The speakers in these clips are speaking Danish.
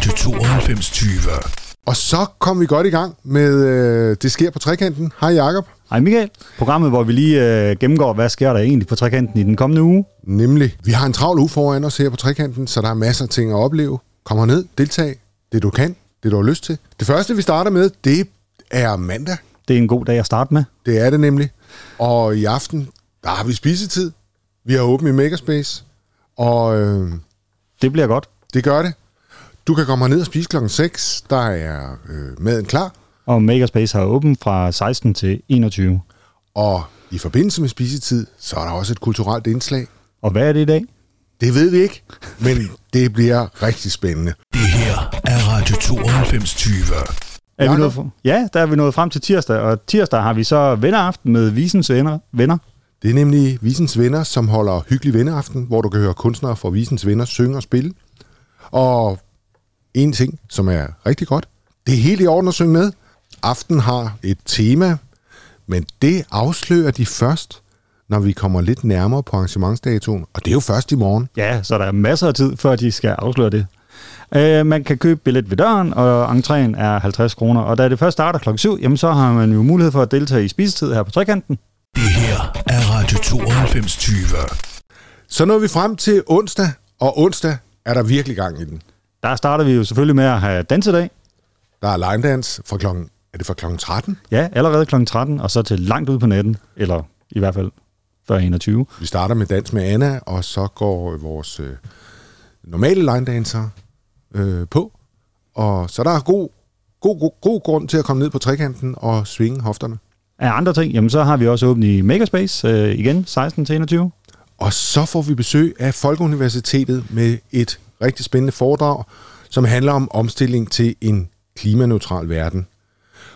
Radio 9220. Og så kom vi godt i gang med øh, Det sker på trekanten. Hej Jakob. Hej Michael. Programmet, hvor vi lige øh, gennemgår, hvad sker der egentlig på trekanten i den kommende uge. Nemlig, vi har en travl uge foran os her på trekanten, så der er masser af ting at opleve. Kom ned, deltag, det du kan, det du har lyst til. Det første, vi starter med, det er mandag. Det er en god dag at starte med. Det er det nemlig. Og i aften, der har vi spisetid. Vi har åbent i Makerspace. Og øh, Det bliver godt. det gør det. Du kan komme ned og spise klokken 6. Der er øh, maden klar. Og Makerspace har åbent fra 16 til 21. Og i forbindelse med spisetid, så er der også et kulturelt indslag. Og hvad er det i dag? Det ved vi ikke, men det bliver rigtig spændende. Det her er Radio 9220. Er vi nået, ja, der er vi nået frem til tirsdag, og tirsdag har vi så venneraften med Visens venner. venner. Det er nemlig Visens Venner, som holder hyggelig venneaften, hvor du kan høre kunstnere fra Visens Venner synge og spille. Og en ting, som er rigtig godt, det er helt i orden at synge med. Aften har et tema, men det afslører de først, når vi kommer lidt nærmere på arrangementsdatoen. Og det er jo først i morgen. Ja, så der er masser af tid, før de skal afsløre det. Uh, man kan købe billet ved døren, og entréen er 50 kroner. Og da det først starter klokken 7, jamen, så har man jo mulighed for at deltage i spisetid her på trekanten. Det her er Radio 9220. Så når vi frem til onsdag, og onsdag er der virkelig gang i den. Der starter vi jo selvfølgelig med at have dansedag. Der er line dance fra klokken, er det fra klokken 13? Ja, allerede kl. 13, og så til langt ud på natten, eller i hvert fald før 21. Vi starter med dans med Anna, og så går vores øh, normale line dancer øh, på. Og så der er god, god, god, god grund til at komme ned på trekanten og svinge hofterne. Af andre ting, jamen så har vi også åbent i Makerspace øh, igen, 16 til 21. Og så får vi besøg af Folkeuniversitetet med et rigtig spændende foredrag, som handler om omstilling til en klimaneutral verden.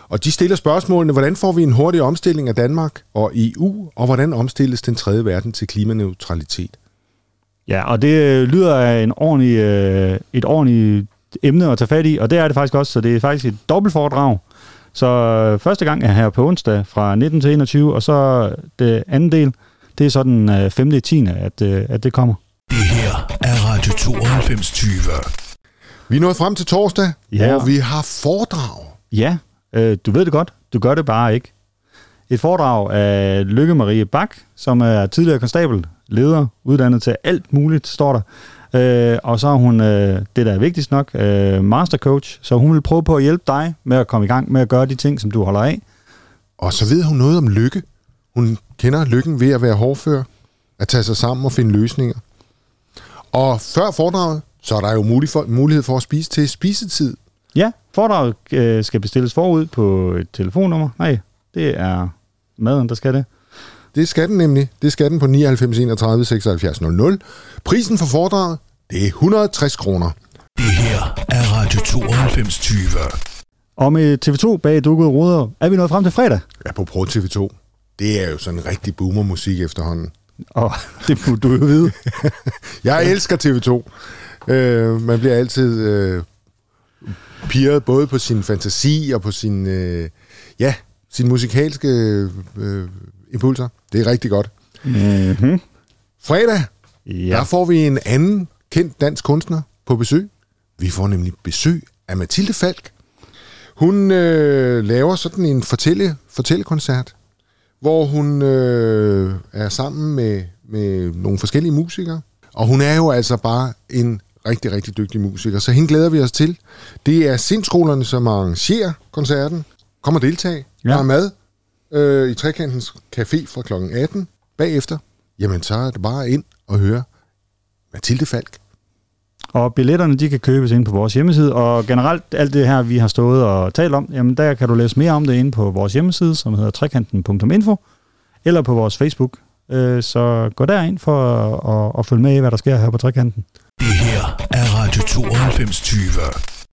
Og de stiller spørgsmålene, hvordan får vi en hurtig omstilling af Danmark og EU, og hvordan omstilles den tredje verden til klimaneutralitet? Ja, og det øh, lyder af en ordentlig, øh, et ordentligt emne at tage fat i, og det er det faktisk også, så det er faktisk et dobbelt foredrag. Så øh, første gang er her på onsdag fra 19 til 21, og så det anden del, det er så den øh, 5. 10. At, øh, at det kommer. Det her er Radio 9220. Vi er nået frem til torsdag, Ja. hvor vi har foredrag. Ja, øh, du ved det godt, du gør det bare ikke. Et foredrag af Lykke Marie Bak, som er tidligere konstabel, leder, uddannet til alt muligt, står der. Øh, og så er hun, øh, det der er vigtigst nok, øh, mastercoach, så hun vil prøve på at hjælpe dig med at komme i gang med at gøre de ting, som du holder af. Og så ved hun noget om lykke. Hun kender lykken ved at være hårdfør, at tage sig sammen og finde løsninger. Og før foredraget, så er der jo mulighed for at spise til spisetid. Ja, foredraget øh, skal bestilles forud på et telefonnummer. Nej, det er maden, der skal det. Det skal den nemlig. Det skal den på 99 31 76 00. Prisen for foredraget, det er 160 kroner. Det her er Radio 9220. Og med TV2 bag dukkede ruder, er vi nået frem til fredag. Ja, på Pro TV2. Det er jo sådan rigtig boomer-musik efterhånden. Og det burde du jo vide. Jeg elsker TV2. Øh, man bliver altid øh, pirret både på sin fantasi og på sin, øh, ja, sin musikalske øh, impulser. Det er rigtig godt. Mm-hmm. Fredag. Ja. der får vi en anden kendt dansk kunstner på besøg. Vi får nemlig besøg af Mathilde Falk. Hun øh, laver sådan en fortælle, fortællekoncert, hvor hun øh, er sammen med, med nogle forskellige musikere. Og hun er jo altså bare en rigtig, rigtig dygtig musiker, så hende glæder vi os til. Det er sindskolerne, som arrangerer koncerten. Kom og deltag. Ja. Der er mad øh, i Trekantens Café fra kl. 18. Bagefter, jamen så er det bare ind og høre Mathilde Falk. Og billetterne, de kan købes ind på vores hjemmeside, og generelt alt det her, vi har stået og talt om, jamen der kan du læse mere om det inde på vores hjemmeside, som hedder trekanten.info, eller på vores Facebook. Øh, så gå derind for at, at, at følge med i, hvad der sker her på trekanten. Det her er Radio 9220.